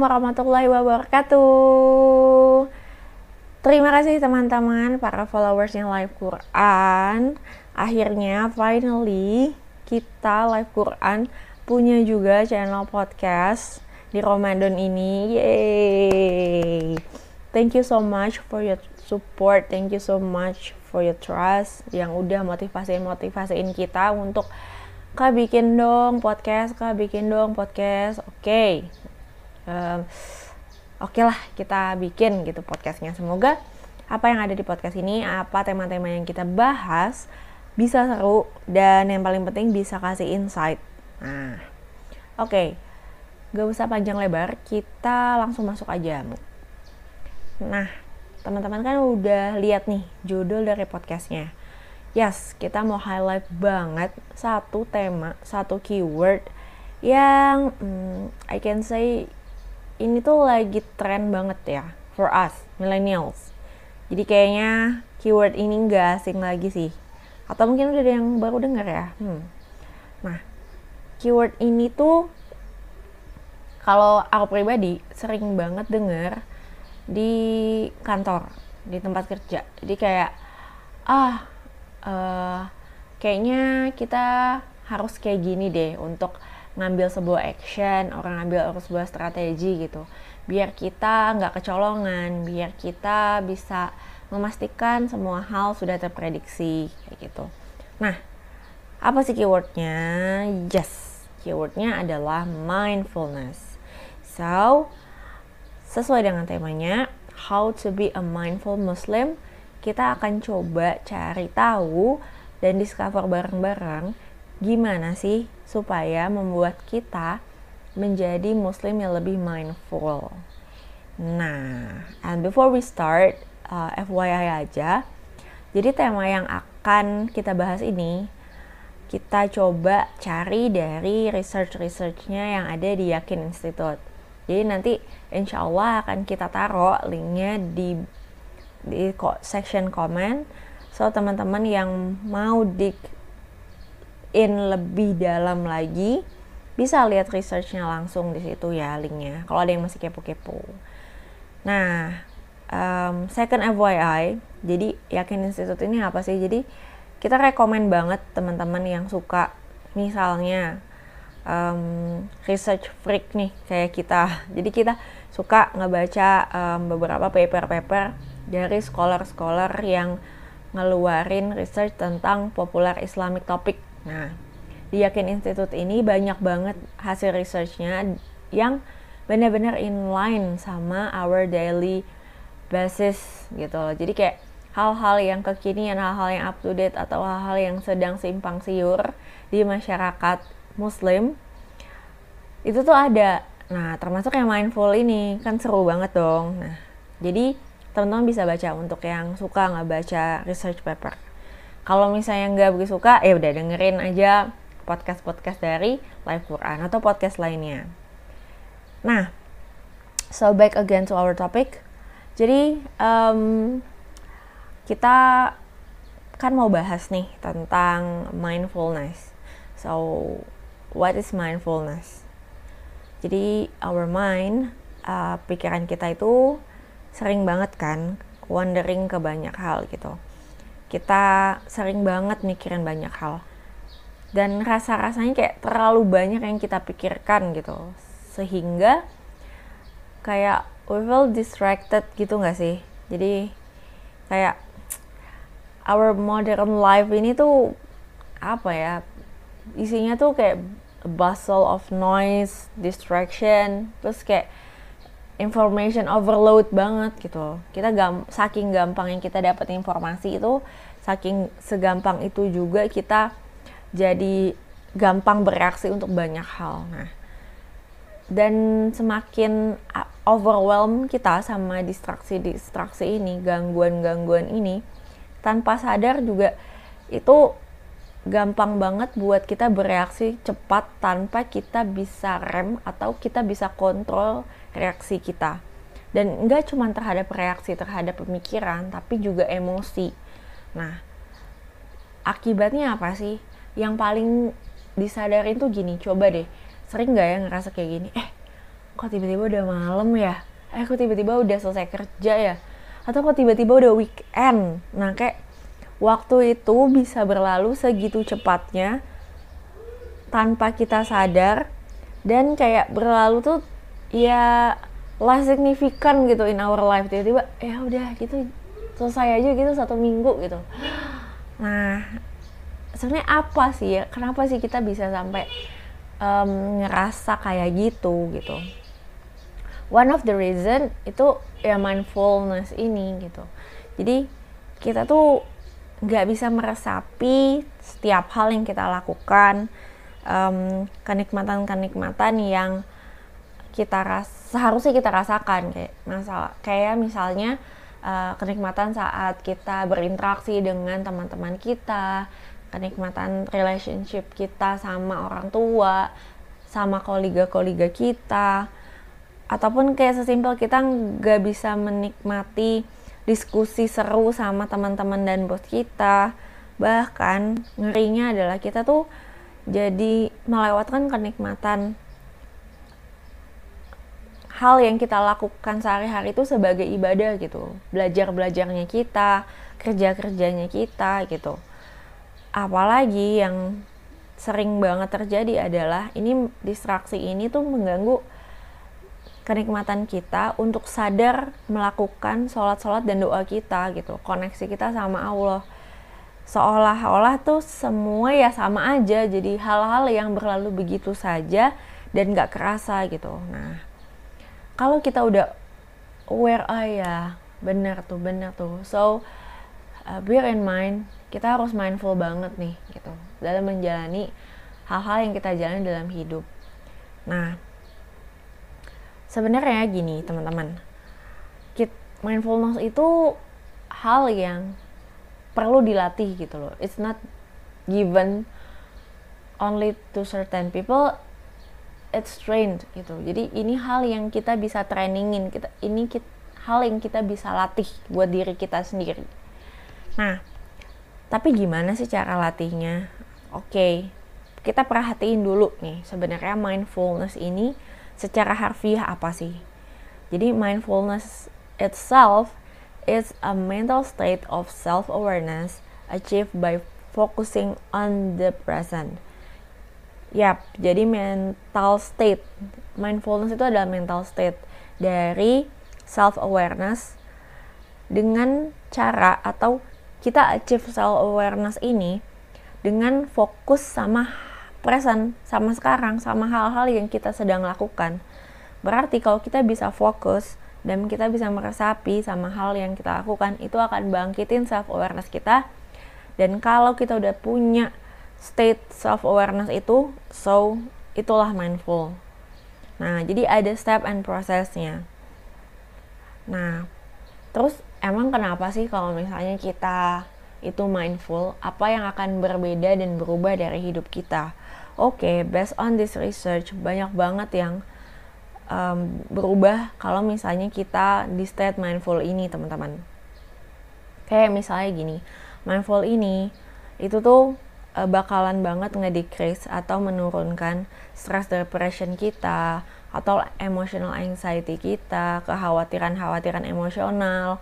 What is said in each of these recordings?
Assalamualaikum warahmatullahi wabarakatuh. Terima kasih teman-teman para followersnya Live Quran. Akhirnya finally kita Live Quran punya juga channel podcast di Ramadan ini. Yeay. Thank you so much for your support. Thank you so much for your trust yang udah motivasiin motivasiin kita untuk kak bikin dong podcast kak bikin dong podcast oke okay. Um, oke okay lah kita bikin gitu podcastnya. Semoga apa yang ada di podcast ini apa tema-tema yang kita bahas bisa seru dan yang paling penting bisa kasih insight. Nah oke. Okay. gak usah panjang lebar kita langsung masuk aja. Nah teman-teman kan udah lihat nih judul dari podcastnya. Yes, kita mau highlight banget satu tema, satu keyword yang hmm, I can say ini tuh lagi tren banget ya for us millennials. Jadi kayaknya keyword ini nggak asing lagi sih. Atau mungkin udah ada yang baru denger ya. Hmm. Nah, keyword ini tuh kalau aku pribadi sering banget denger di kantor, di tempat kerja. Jadi kayak ah uh, kayaknya kita harus kayak gini deh untuk ngambil sebuah action, orang ngambil sebuah strategi gitu. Biar kita nggak kecolongan, biar kita bisa memastikan semua hal sudah terprediksi kayak gitu. Nah, apa sih keywordnya? Yes, keywordnya adalah mindfulness. So, sesuai dengan temanya, how to be a mindful Muslim kita akan coba cari tahu dan discover bareng-bareng gimana sih supaya membuat kita menjadi muslim yang lebih mindful. Nah, and before we start, uh, FYI aja. Jadi tema yang akan kita bahas ini kita coba cari dari research-researchnya yang ada di Yakin Institute. Jadi nanti insya Allah akan kita taruh linknya di di section comment so teman-teman yang mau dig in lebih dalam lagi bisa lihat researchnya langsung di situ ya linknya kalau ada yang masih kepo-kepo. Nah um, second FYI jadi yakin institut ini apa sih? Jadi kita rekomend banget teman-teman yang suka misalnya um, research freak nih kayak kita. Jadi kita suka ngebaca um, beberapa paper-paper dari scholar-scholar yang ngeluarin research tentang populer Islamic topic. Nah, di Yakin Institute ini banyak banget hasil researchnya yang benar-benar in line sama our daily basis gitu loh. Jadi kayak hal-hal yang kekinian, hal-hal yang up to date atau hal-hal yang sedang simpang siur di masyarakat muslim itu tuh ada. Nah, termasuk yang mindful ini kan seru banget dong. Nah, jadi teman-teman bisa baca untuk yang suka nggak baca research paper. Kalau misalnya nggak begitu suka, ya udah dengerin aja podcast-podcast dari Live Quran atau podcast lainnya. Nah, so back again to our topic. Jadi um, kita kan mau bahas nih tentang mindfulness. So, what is mindfulness? Jadi our mind, uh, pikiran kita itu sering banget kan wondering ke banyak hal gitu kita sering banget mikirin banyak hal. Dan rasa-rasanya kayak terlalu banyak yang kita pikirkan gitu. Sehingga kayak we feel distracted gitu nggak sih? Jadi kayak our modern life ini tuh apa ya? Isinya tuh kayak bustle of noise distraction. Terus kayak information overload banget gitu. Kita gam saking gampang yang kita dapat informasi itu saking segampang itu juga kita jadi gampang bereaksi untuk banyak hal. Nah dan semakin overwhelm kita sama distraksi-distraksi ini gangguan-gangguan ini tanpa sadar juga itu gampang banget buat kita bereaksi cepat tanpa kita bisa rem atau kita bisa kontrol reaksi kita. Dan enggak cuma terhadap reaksi terhadap pemikiran tapi juga emosi. Nah akibatnya apa sih? Yang paling disadarin tuh gini coba deh sering nggak ya ngerasa kayak gini eh kok tiba-tiba udah malam ya? Eh kok tiba-tiba udah selesai kerja ya? Atau kok tiba-tiba udah weekend? Nah kayak waktu itu bisa berlalu segitu cepatnya tanpa kita sadar dan kayak berlalu tuh ya less signifikan gitu in our life. Tiba-tiba ya udah gitu selesai aja gitu satu minggu gitu. Nah sebenarnya apa sih ya? Kenapa sih kita bisa sampai um, ngerasa kayak gitu gitu? One of the reason itu ya mindfulness ini gitu. Jadi kita tuh nggak bisa meresapi setiap hal yang kita lakukan um, kenikmatan-kenikmatan yang kita ras seharusnya kita rasakan kayak masalah kayak misalnya uh, kenikmatan saat kita berinteraksi dengan teman-teman kita kenikmatan relationship kita sama orang tua sama kolega-kolega kita ataupun kayak sesimpel kita nggak bisa menikmati diskusi seru sama teman-teman dan bos kita. Bahkan ngerinya adalah kita tuh jadi melewatkan kenikmatan hal yang kita lakukan sehari-hari itu sebagai ibadah gitu. Belajar-belajarnya kita kerja-kerjanya kita gitu. Apalagi yang sering banget terjadi adalah ini distraksi ini tuh mengganggu kenikmatan kita untuk sadar melakukan sholat-sholat dan doa kita gitu. Koneksi kita sama Allah. Seolah-olah tuh semua ya sama aja. Jadi hal-hal yang berlalu begitu saja dan gak kerasa gitu. Nah kalau kita udah aware ah ya bener tuh bener tuh. So uh, bear in mind kita harus mindful banget nih gitu dalam menjalani hal-hal yang kita jalani dalam hidup. Nah sebenarnya gini teman-teman. Mindfulness itu hal yang perlu dilatih gitu loh. It's not given only to certain people it's trained gitu. Jadi ini hal yang kita bisa trainingin kita ini kita, hal yang kita bisa latih buat diri kita sendiri. Nah tapi gimana sih cara latihnya? Oke okay, kita perhatiin dulu nih sebenarnya mindfulness ini secara harfiah apa sih? Jadi mindfulness itself is a mental state of self-awareness achieved by focusing on the present Yap, jadi mental state. Mindfulness itu adalah mental state dari self awareness dengan cara atau kita achieve self awareness ini dengan fokus sama present, sama sekarang, sama hal-hal yang kita sedang lakukan. Berarti kalau kita bisa fokus dan kita bisa meresapi sama hal yang kita lakukan, itu akan bangkitin self awareness kita. Dan kalau kita udah punya state self awareness itu so itulah mindful. Nah jadi ada step and prosesnya nah terus emang kenapa sih kalau misalnya kita itu mindful apa yang akan berbeda dan berubah dari hidup kita? Oke okay, based on this research banyak banget yang um, berubah kalau misalnya kita di state mindful ini teman-teman. Kayak misalnya gini mindful ini itu tuh uh, bakalan banget ngedecrease atau menurunkan stress depression kita atau emotional anxiety kita, kekhawatiran-khawatiran emosional,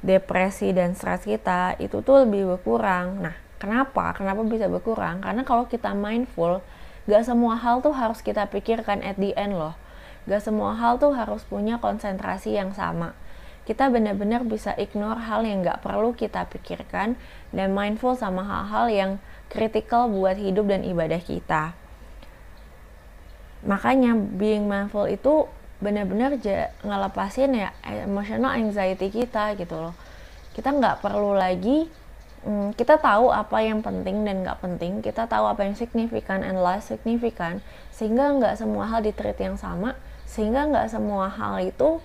depresi dan stres kita itu tuh lebih berkurang. Nah, kenapa? Kenapa bisa berkurang? Karena kalau kita mindful, gak semua hal tuh harus kita pikirkan at the end loh. Gak semua hal tuh harus punya konsentrasi yang sama. Kita benar-benar bisa ignore hal yang gak perlu kita pikirkan dan mindful sama hal-hal yang kritikal buat hidup dan ibadah kita. Makanya being mindful itu benar-benar ngelepasin ya emotional anxiety kita gitu loh. Kita nggak perlu lagi hmm, kita tahu apa yang penting dan nggak penting, kita tahu apa yang signifikan and less signifikan, sehingga nggak semua hal ditreat yang sama, sehingga nggak semua hal itu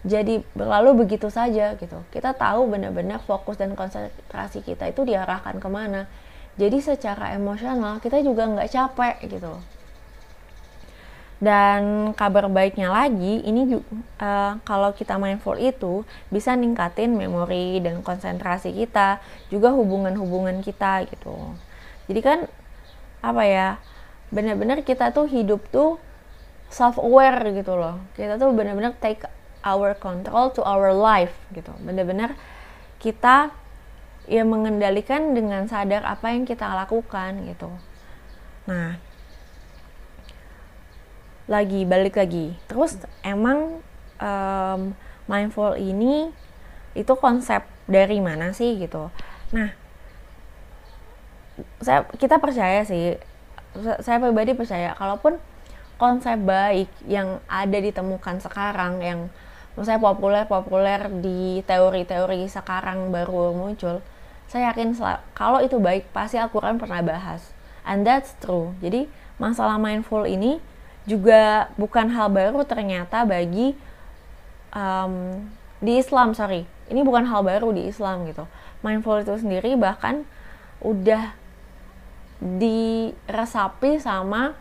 jadi berlalu begitu saja gitu. Kita tahu benar-benar fokus dan konsentrasi kita itu diarahkan ke mana. Jadi secara emosional kita juga nggak capek gitu. Dan kabar baiknya lagi ini uh, kalau kita mindful itu bisa ningkatin memori dan konsentrasi kita juga hubungan-hubungan kita gitu. Jadi kan apa ya benar-benar kita tuh hidup tuh self aware gitu loh. Kita tuh benar-benar take our control to our life gitu. Benar-benar kita ya mengendalikan dengan sadar apa yang kita lakukan gitu. Nah lagi balik lagi. Terus emang um, mindful ini itu konsep dari mana sih gitu? Nah saya kita percaya sih saya pribadi percaya kalaupun konsep baik yang ada ditemukan sekarang yang saya populer-populer di teori-teori sekarang baru muncul. Saya yakin kalau itu baik pasti Al-Quran pernah bahas. And that's true. Jadi masalah mindful ini juga bukan hal baru ternyata bagi um, di Islam sorry. Ini bukan hal baru di Islam gitu. Mindful itu sendiri bahkan udah diresapi sama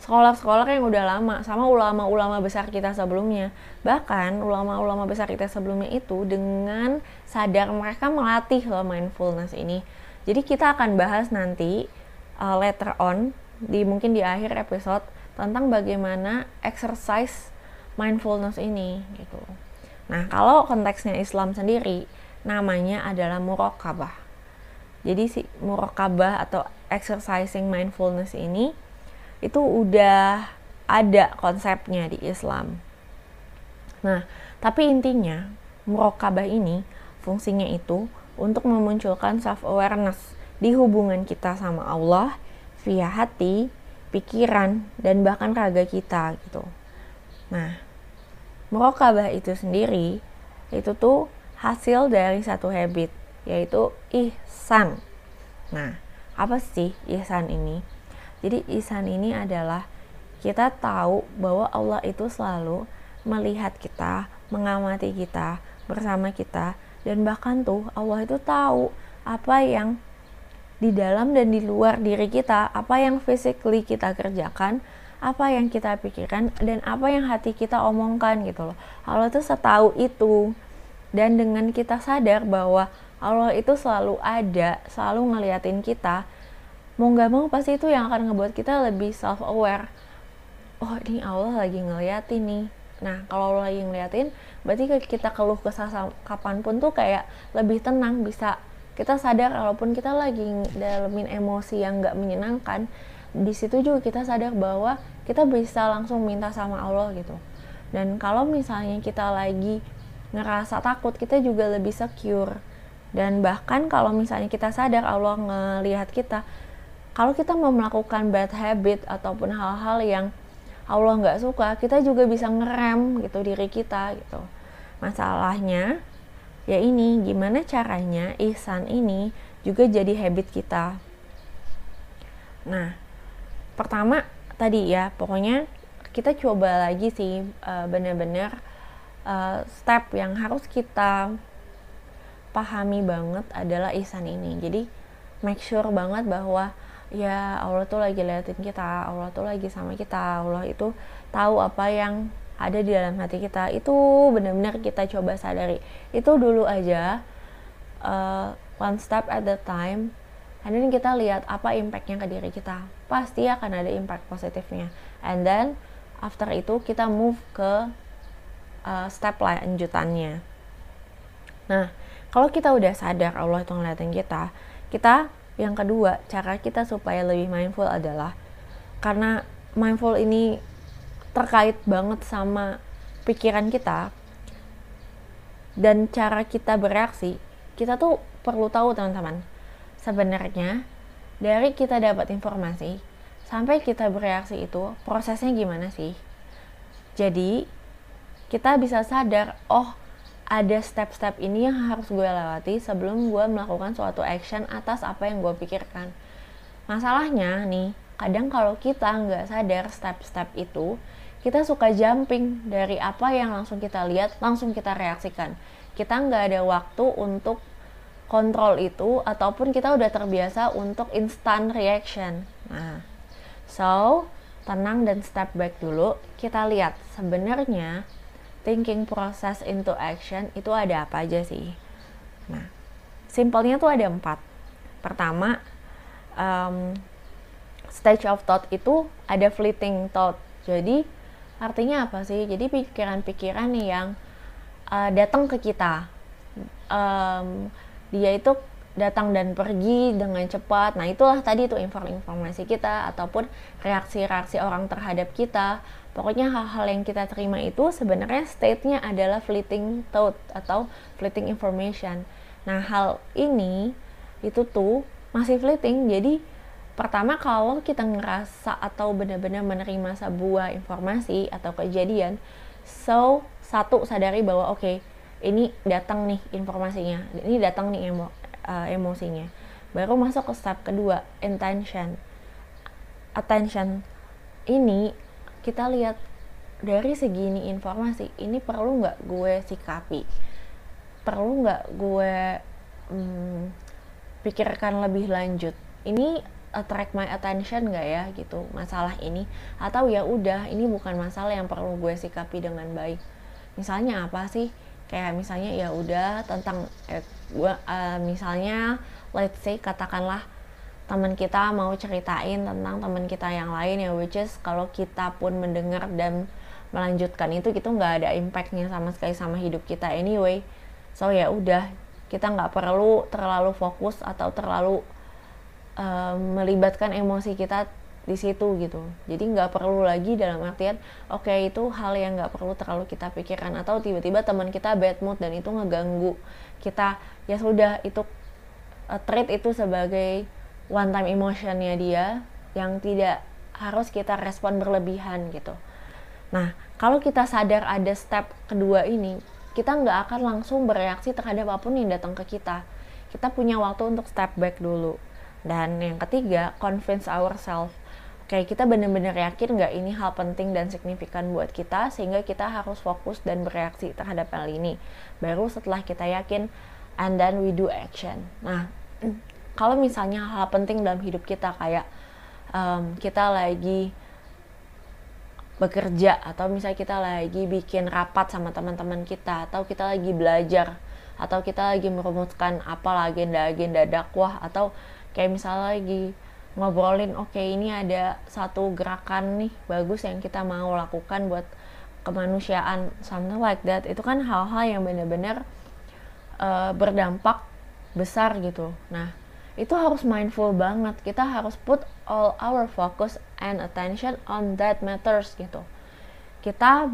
sekolah-sekolah yang udah lama sama ulama-ulama besar kita sebelumnya bahkan ulama-ulama besar kita sebelumnya itu dengan sadar mereka melatih loh mindfulness ini jadi kita akan bahas nanti uh, later on di mungkin di akhir episode tentang bagaimana exercise mindfulness ini gitu. Nah, kalau konteksnya Islam sendiri namanya adalah murokabah. Jadi si murokabah atau exercising mindfulness ini itu udah ada konsepnya di Islam. Nah, tapi intinya murokabah ini fungsinya itu untuk memunculkan self awareness di hubungan kita sama Allah via hati, pikiran, dan bahkan raga kita gitu. Nah, murokabah itu sendiri itu tuh hasil dari satu habit yaitu ihsan. Nah, apa sih ihsan ini? Jadi ihsan ini adalah kita tahu bahwa Allah itu selalu melihat kita, mengamati kita, bersama kita dan bahkan tuh Allah itu tahu apa yang di dalam dan di luar diri kita, apa yang physically kita kerjakan, apa yang kita pikirkan, dan apa yang hati kita omongkan gitu loh. Allah itu setahu itu. Dan dengan kita sadar bahwa Allah itu selalu ada, selalu ngeliatin kita, mau nggak mau pasti itu yang akan ngebuat kita lebih self aware. Oh ini Allah lagi ngeliatin nih. Nah kalau Allah lagi ngeliatin, berarti kita keluh kesah kapan pun tuh kayak lebih tenang, bisa kita sadar walaupun kita lagi dalamin emosi yang nggak menyenangkan di situ juga kita sadar bahwa kita bisa langsung minta sama Allah gitu dan kalau misalnya kita lagi ngerasa takut kita juga lebih secure dan bahkan kalau misalnya kita sadar Allah ngelihat kita kalau kita mau melakukan bad habit ataupun hal-hal yang Allah nggak suka kita juga bisa ngerem gitu diri kita gitu. Masalahnya ya ini gimana caranya ihsan ini juga jadi habit kita? Nah pertama tadi ya pokoknya kita coba lagi sih uh, bener-bener uh, step yang harus kita pahami banget adalah ihsan ini. Jadi make sure banget bahwa ya Allah tuh lagi liatin kita Allah tuh lagi sama kita. Allah itu tahu apa yang ada di dalam hati kita. Itu benar-benar kita coba sadari. Itu dulu aja uh, one step at the time. And then kita lihat apa impactnya ke diri kita. Pasti akan ada impact positifnya. And then after itu kita move ke uh, step lanjutannya. Nah kalau kita udah sadar Allah itu ngeliatin kita kita yang kedua cara kita supaya lebih mindful adalah karena mindful ini terkait banget sama pikiran kita dan cara kita bereaksi, kita tuh perlu tahu teman-teman. Sebenarnya dari kita dapat informasi sampai kita bereaksi itu prosesnya gimana sih? Jadi kita bisa sadar, oh ada step-step ini yang harus gue lewati sebelum gue melakukan suatu action atas apa yang gue pikirkan. Masalahnya nih, kadang kalau kita nggak sadar step-step itu, kita suka jumping dari apa yang langsung kita lihat langsung kita reaksikan. Kita nggak ada waktu untuk kontrol itu ataupun kita udah terbiasa untuk instant reaction. Nah so tenang dan step back dulu. Kita lihat sebenarnya thinking process into action itu ada apa aja sih? Nah simpelnya tuh ada empat. Pertama um, stage of thought itu ada fleeting thought. Jadi artinya apa sih? Jadi pikiran-pikiran yang uh, datang ke kita. Um, dia itu datang dan pergi dengan cepat. Nah, itulah tadi itu informasi kita ataupun reaksi-reaksi orang terhadap kita. Pokoknya hal-hal yang kita terima itu sebenarnya state-nya adalah fleeting thought atau fleeting information. Nah, hal ini itu tuh masih fleeting. Jadi, pertama kalau kita ngerasa atau benar-benar menerima sebuah informasi atau kejadian, so satu sadari bahwa oke, okay, ini datang nih informasinya, ini datang nih uh, emosinya. Baru masuk ke step kedua intention. Attention ini kita lihat dari segini informasi ini perlu nggak gue sikapi? Perlu nggak gue hmm, pikirkan lebih lanjut? Ini attract my attention nggak ya gitu masalah ini? Atau ya udah ini bukan masalah yang perlu gue sikapi dengan baik. Misalnya apa sih kayak misalnya ya udah tentang eh, gua uh, misalnya let's say katakanlah teman kita mau ceritain tentang teman kita yang lain ya which is kalau kita pun mendengar dan melanjutkan itu gitu nggak ada impactnya sama sekali sama hidup kita anyway. So ya udah kita nggak perlu terlalu fokus atau terlalu uh, melibatkan emosi kita di situ gitu. Jadi nggak perlu lagi dalam artian oke okay, itu hal yang nggak perlu terlalu kita pikirkan atau tiba-tiba teman kita bad mood dan itu ngeganggu kita. Ya sudah itu uh, treat itu sebagai one time emotionnya dia yang tidak harus kita respon berlebihan gitu. Nah kalau kita sadar ada step kedua ini kita nggak akan langsung bereaksi terhadap apa pun yang datang ke kita. Kita punya waktu untuk step back dulu. Dan yang ketiga convince ourselves kayak kita benar-benar yakin nggak ini hal penting dan signifikan buat kita sehingga kita harus fokus dan bereaksi terhadap hal ini. Baru setelah kita yakin and then we do action. Nah kalau misalnya hal penting dalam hidup kita kayak um, kita lagi bekerja atau misalnya kita lagi bikin rapat sama teman-teman kita atau kita lagi belajar atau kita lagi merumuskan apa agenda-agenda dakwah atau kayak misalnya lagi ngobrolin oke okay, ini ada satu gerakan nih bagus yang kita mau lakukan buat kemanusiaan something like that. Itu kan hal-hal yang benar-benar uh, berdampak besar gitu. Nah itu harus mindful banget. Kita harus put all our focus and attention on that matters gitu. Kita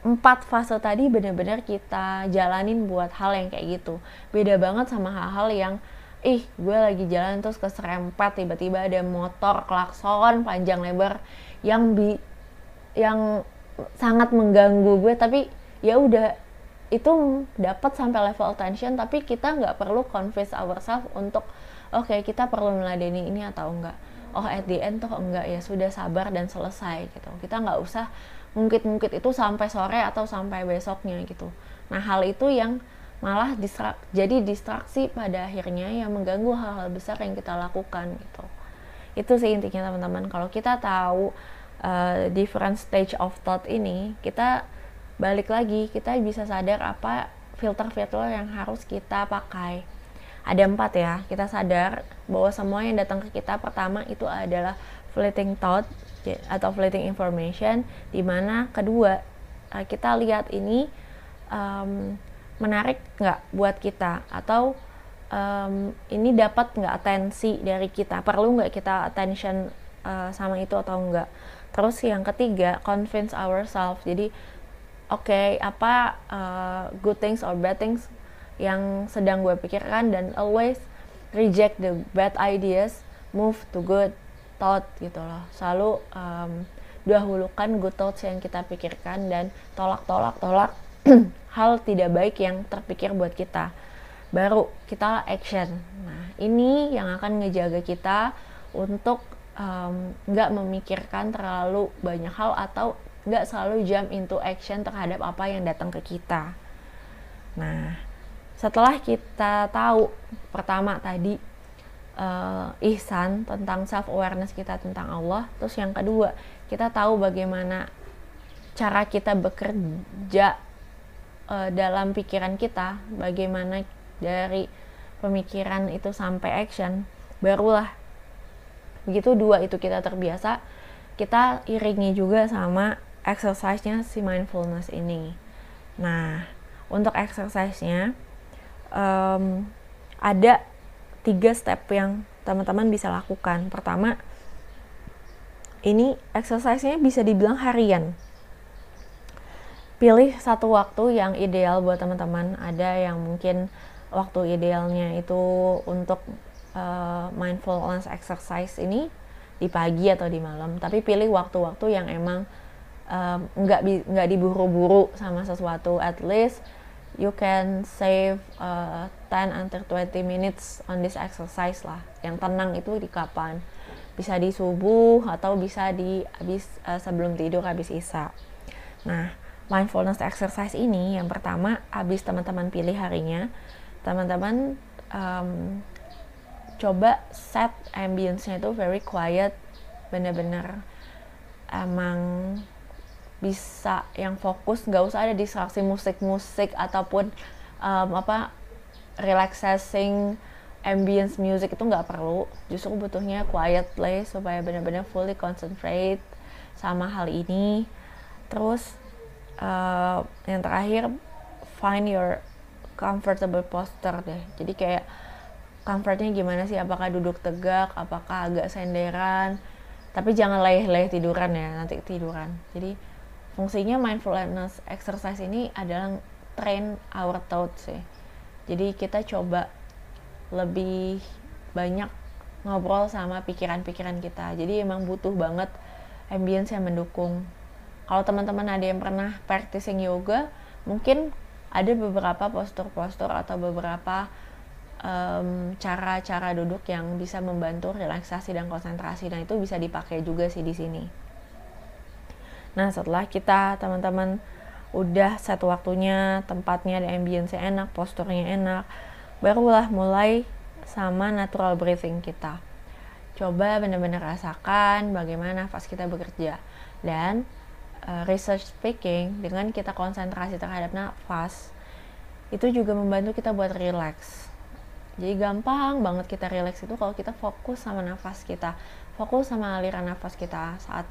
empat fase tadi benar-benar kita jalanin buat hal yang kayak gitu. Beda banget sama hal-hal yang ih gue lagi jalan terus keserempet tiba-tiba ada motor klakson panjang lebar yang bi yang sangat mengganggu gue. Tapi ya udah itu dapat sampai level attention tapi kita nggak perlu convince ourselves untuk oke okay, kita perlu meladeni ini atau enggak. Oh at the end tuh enggak ya sudah sabar dan selesai gitu. Kita nggak usah mungkin-mungkin itu sampai sore atau sampai besoknya gitu. Nah hal itu yang malah distrak jadi distraksi pada akhirnya yang mengganggu hal-hal besar yang kita lakukan gitu. Itu sih intinya teman-teman. Kalau kita tahu uh, different stage of thought ini kita balik lagi kita bisa sadar apa filter-filter yang harus kita pakai. Ada empat ya kita sadar bahwa semua yang datang ke kita pertama itu adalah fleeting thought atau fleeting information di mana kedua uh, kita lihat ini um, menarik nggak buat kita? Atau um, ini dapat nggak atensi dari kita? Perlu nggak kita attention uh, sama itu atau enggak terus yang ketiga convince ourselves. Jadi oke okay, apa uh, good things or bad things yang sedang gue pikirkan dan always reject the bad ideas move to good thought gitu loh. Selalu um, dahulukan good thoughts yang kita pikirkan dan tolak tolak tolak hal tidak baik yang terpikir buat kita. Baru kita action. Nah ini yang akan ngejaga kita untuk nggak um, memikirkan terlalu banyak hal atau nggak selalu jump into action terhadap apa yang datang ke kita. Nah setelah kita tahu pertama tadi uh, ihsan tentang self awareness kita tentang Allah terus yang kedua kita tahu bagaimana cara kita bekerja uh, dalam pikiran kita bagaimana dari pemikiran itu sampai action barulah begitu dua itu kita terbiasa kita iringi juga sama exercise-nya si mindfulness ini. Nah, untuk exercise-nya um, ada tiga step yang teman-teman bisa lakukan. Pertama, ini exercise-nya bisa dibilang harian. Pilih satu waktu yang ideal buat teman-teman. Ada yang mungkin waktu idealnya itu untuk uh, mindfulness exercise ini di pagi atau di malam. Tapi pilih waktu-waktu yang emang nggak um, nggak diburu-buru sama sesuatu at least you can save uh, 10 until 20 minutes on this exercise lah yang tenang itu di kapan bisa di subuh atau bisa di habis uh, sebelum tidur habis isya nah mindfulness exercise ini yang pertama habis teman-teman pilih harinya teman-teman um, coba set ambience-nya itu very quiet bener-bener emang bisa yang fokus nggak usah ada distraksi musik-musik ataupun um, apa relaxing ambience music itu nggak perlu. Justru butuhnya quiet place supaya benar-benar fully concentrate sama hal ini. Terus uh, yang terakhir find your comfortable posture deh jadi kayak comfortnya gimana sih apakah duduk tegak apakah agak senderan tapi jangan leleh-leleh tiduran ya nanti tiduran jadi fungsinya mindfulness exercise ini adalah train our thoughts sih. Jadi kita coba lebih banyak ngobrol sama pikiran-pikiran kita. Jadi emang butuh banget ambience yang mendukung. Kalau teman-teman ada yang pernah practicing yoga, mungkin ada beberapa postur-postur atau beberapa cara-cara um, duduk yang bisa membantu relaksasi dan konsentrasi. Nah itu bisa dipakai juga sih di sini. Nah setelah kita teman-teman udah satu waktunya, tempatnya ada ambience enak, posturnya enak, barulah mulai sama natural breathing kita. Coba benar-benar rasakan bagaimana nafas kita bekerja. Dan uh, research speaking, dengan kita konsentrasi terhadap nafas, itu juga membantu kita buat relax. Jadi gampang banget kita relax itu kalau kita fokus sama nafas kita, fokus sama aliran nafas kita saat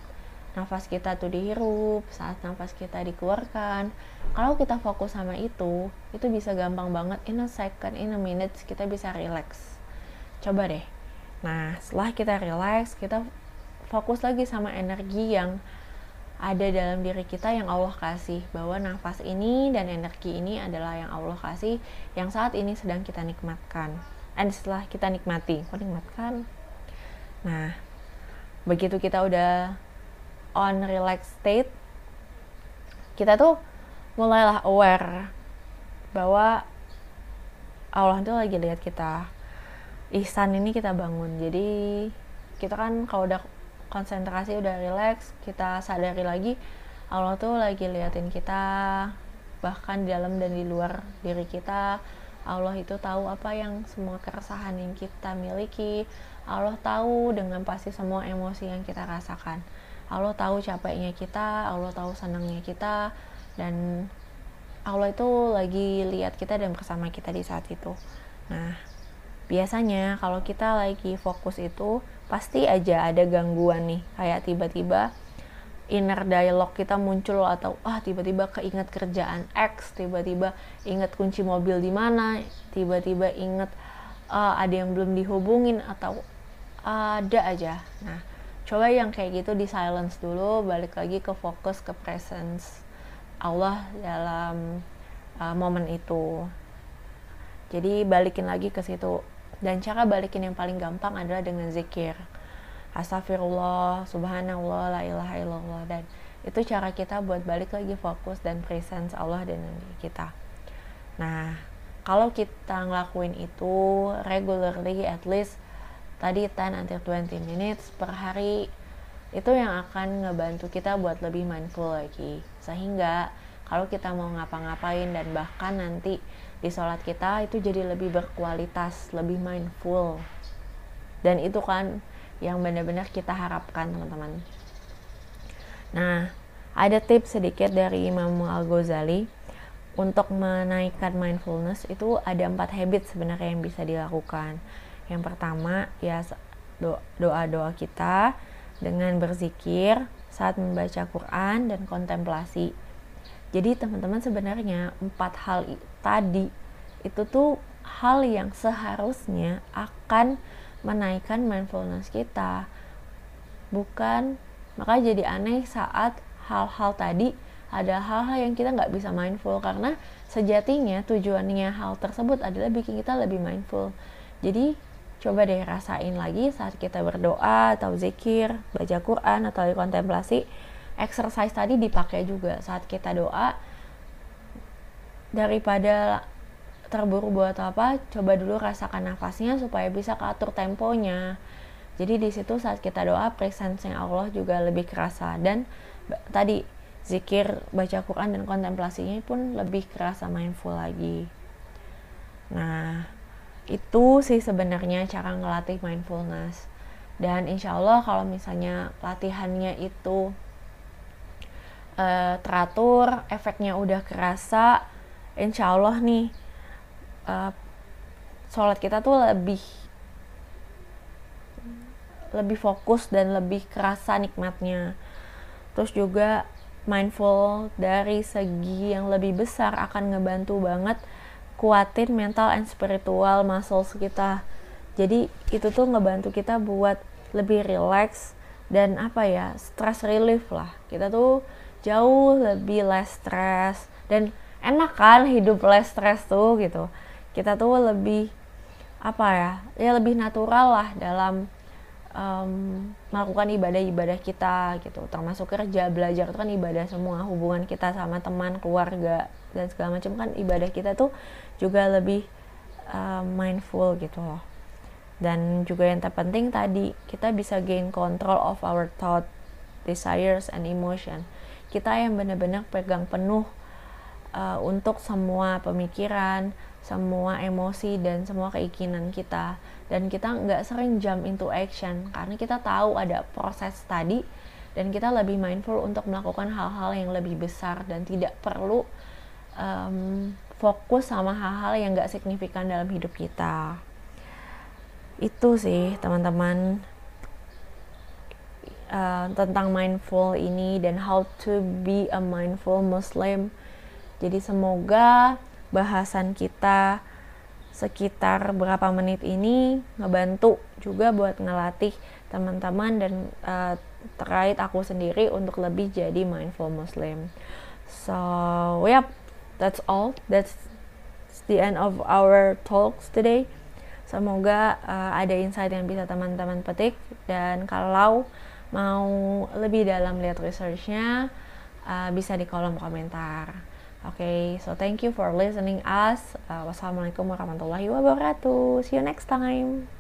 nafas kita tuh dihirup, saat nafas kita dikeluarkan. Kalau kita fokus sama itu, itu bisa gampang banget in a second, in a minute kita bisa relax. Coba deh. Nah, setelah kita relax, kita fokus lagi sama energi yang ada dalam diri kita yang Allah kasih bahwa nafas ini dan energi ini adalah yang Allah kasih yang saat ini sedang kita nikmatkan. Dan setelah kita nikmati kok nikmatkan? Nah begitu kita udah on relax state kita tuh mulailah aware bahwa Allah tuh lagi lihat kita. Ihsan ini kita bangun. Jadi kita kan kalau udah konsentrasi udah relax kita sadari lagi Allah tuh lagi liatin kita bahkan di dalam dan di luar diri kita. Allah itu tahu apa yang semua keresahan yang kita miliki. Allah tahu dengan pasti semua emosi yang kita rasakan. Allah tahu capeknya kita Allah tahu senangnya kita dan Allah itu lagi lihat kita dan bersama kita di saat itu. Nah biasanya kalau kita lagi fokus itu pasti aja ada gangguan nih kayak tiba-tiba inner dialog kita muncul atau ah tiba-tiba keinget kerjaan X, tiba-tiba inget kunci mobil di mana, tiba-tiba inget uh, ada yang belum dihubungin atau ada aja. Nah, coba yang kayak gitu di silence dulu balik lagi ke fokus ke presence Allah dalam uh, momen itu jadi balikin lagi ke situ dan cara balikin yang paling gampang adalah dengan zikir. Astagfirullah subhanallah la ilaha illallah. Dan itu cara kita buat balik lagi fokus dan presence Allah dan kita. Nah kalau kita ngelakuin itu regularly at least tadi 10 until 20 minutes per hari itu yang akan ngebantu kita buat lebih mindful lagi. Sehingga kalau kita mau ngapa-ngapain dan bahkan nanti di sholat kita itu jadi lebih berkualitas lebih mindful. Dan itu kan yang benar-benar kita harapkan teman-teman. Nah ada tips sedikit dari Imam Al-Ghazali. Untuk menaikkan mindfulness itu ada empat habit sebenarnya yang bisa dilakukan. Yang pertama ya doa-doa kita dengan berzikir saat membaca Quran dan kontemplasi. Jadi teman-teman sebenarnya empat hal tadi itu tuh hal yang seharusnya akan menaikkan mindfulness kita. Bukan, maka jadi aneh saat hal-hal tadi ada hal-hal yang kita nggak bisa mindful karena sejatinya tujuannya hal tersebut adalah bikin kita lebih mindful. Jadi coba deh rasain lagi saat kita berdoa atau zikir, baca Quran atau kontemplasi, exercise tadi dipakai juga saat kita doa daripada terburu buat apa coba dulu rasakan nafasnya supaya bisa keatur temponya. Jadi di situ saat kita doa presence Allah juga lebih kerasa. Dan tadi zikir baca Quran dan kontemplasinya pun lebih kerasa mindful lagi. Nah itu sih sebenarnya cara ngelatih mindfulness. Dan insya Allah kalau misalnya latihannya itu uh, teratur efeknya udah kerasa insya Allah nih uh, sholat kita tuh lebih lebih fokus dan lebih kerasa nikmatnya. Terus juga mindful dari segi yang lebih besar akan ngebantu banget kuatin mental and spiritual muscles kita. Jadi itu tuh ngebantu kita buat lebih relax dan apa ya stress relief lah. Kita tuh jauh lebih less stress dan enak kan hidup less stress tuh gitu. Kita tuh lebih apa ya ya lebih natural lah dalam um, melakukan ibadah-ibadah kita gitu. Termasuk kerja belajar itu kan ibadah semua hubungan kita sama teman keluarga dan segala macam kan ibadah kita tuh juga lebih uh, mindful gitu loh. Dan juga yang terpenting tadi kita bisa gain control of our thought desires and emotion. Kita yang benar-benar pegang penuh uh, untuk semua pemikiran semua emosi dan semua keinginan kita. Dan kita nggak sering jump into action karena kita tahu ada proses tadi dan kita lebih mindful untuk melakukan hal-hal yang lebih besar dan tidak perlu um, fokus sama hal-hal yang nggak signifikan dalam hidup kita. Itu sih teman-teman uh, tentang mindful ini dan how to be a mindful Muslim jadi semoga bahasan kita sekitar berapa menit ini ngebantu juga buat ngelatih teman-teman dan uh, terkait aku sendiri untuk lebih jadi mindful muslim. So, yep, that's all. That's the end of our talks today. Semoga uh, ada insight yang bisa teman-teman petik dan kalau mau lebih dalam lihat researchnya uh, bisa di kolom komentar. Okay, so thank you for listening us. Uh, wassalamualaikum warahmatullahi wabarakatuh. See you next time.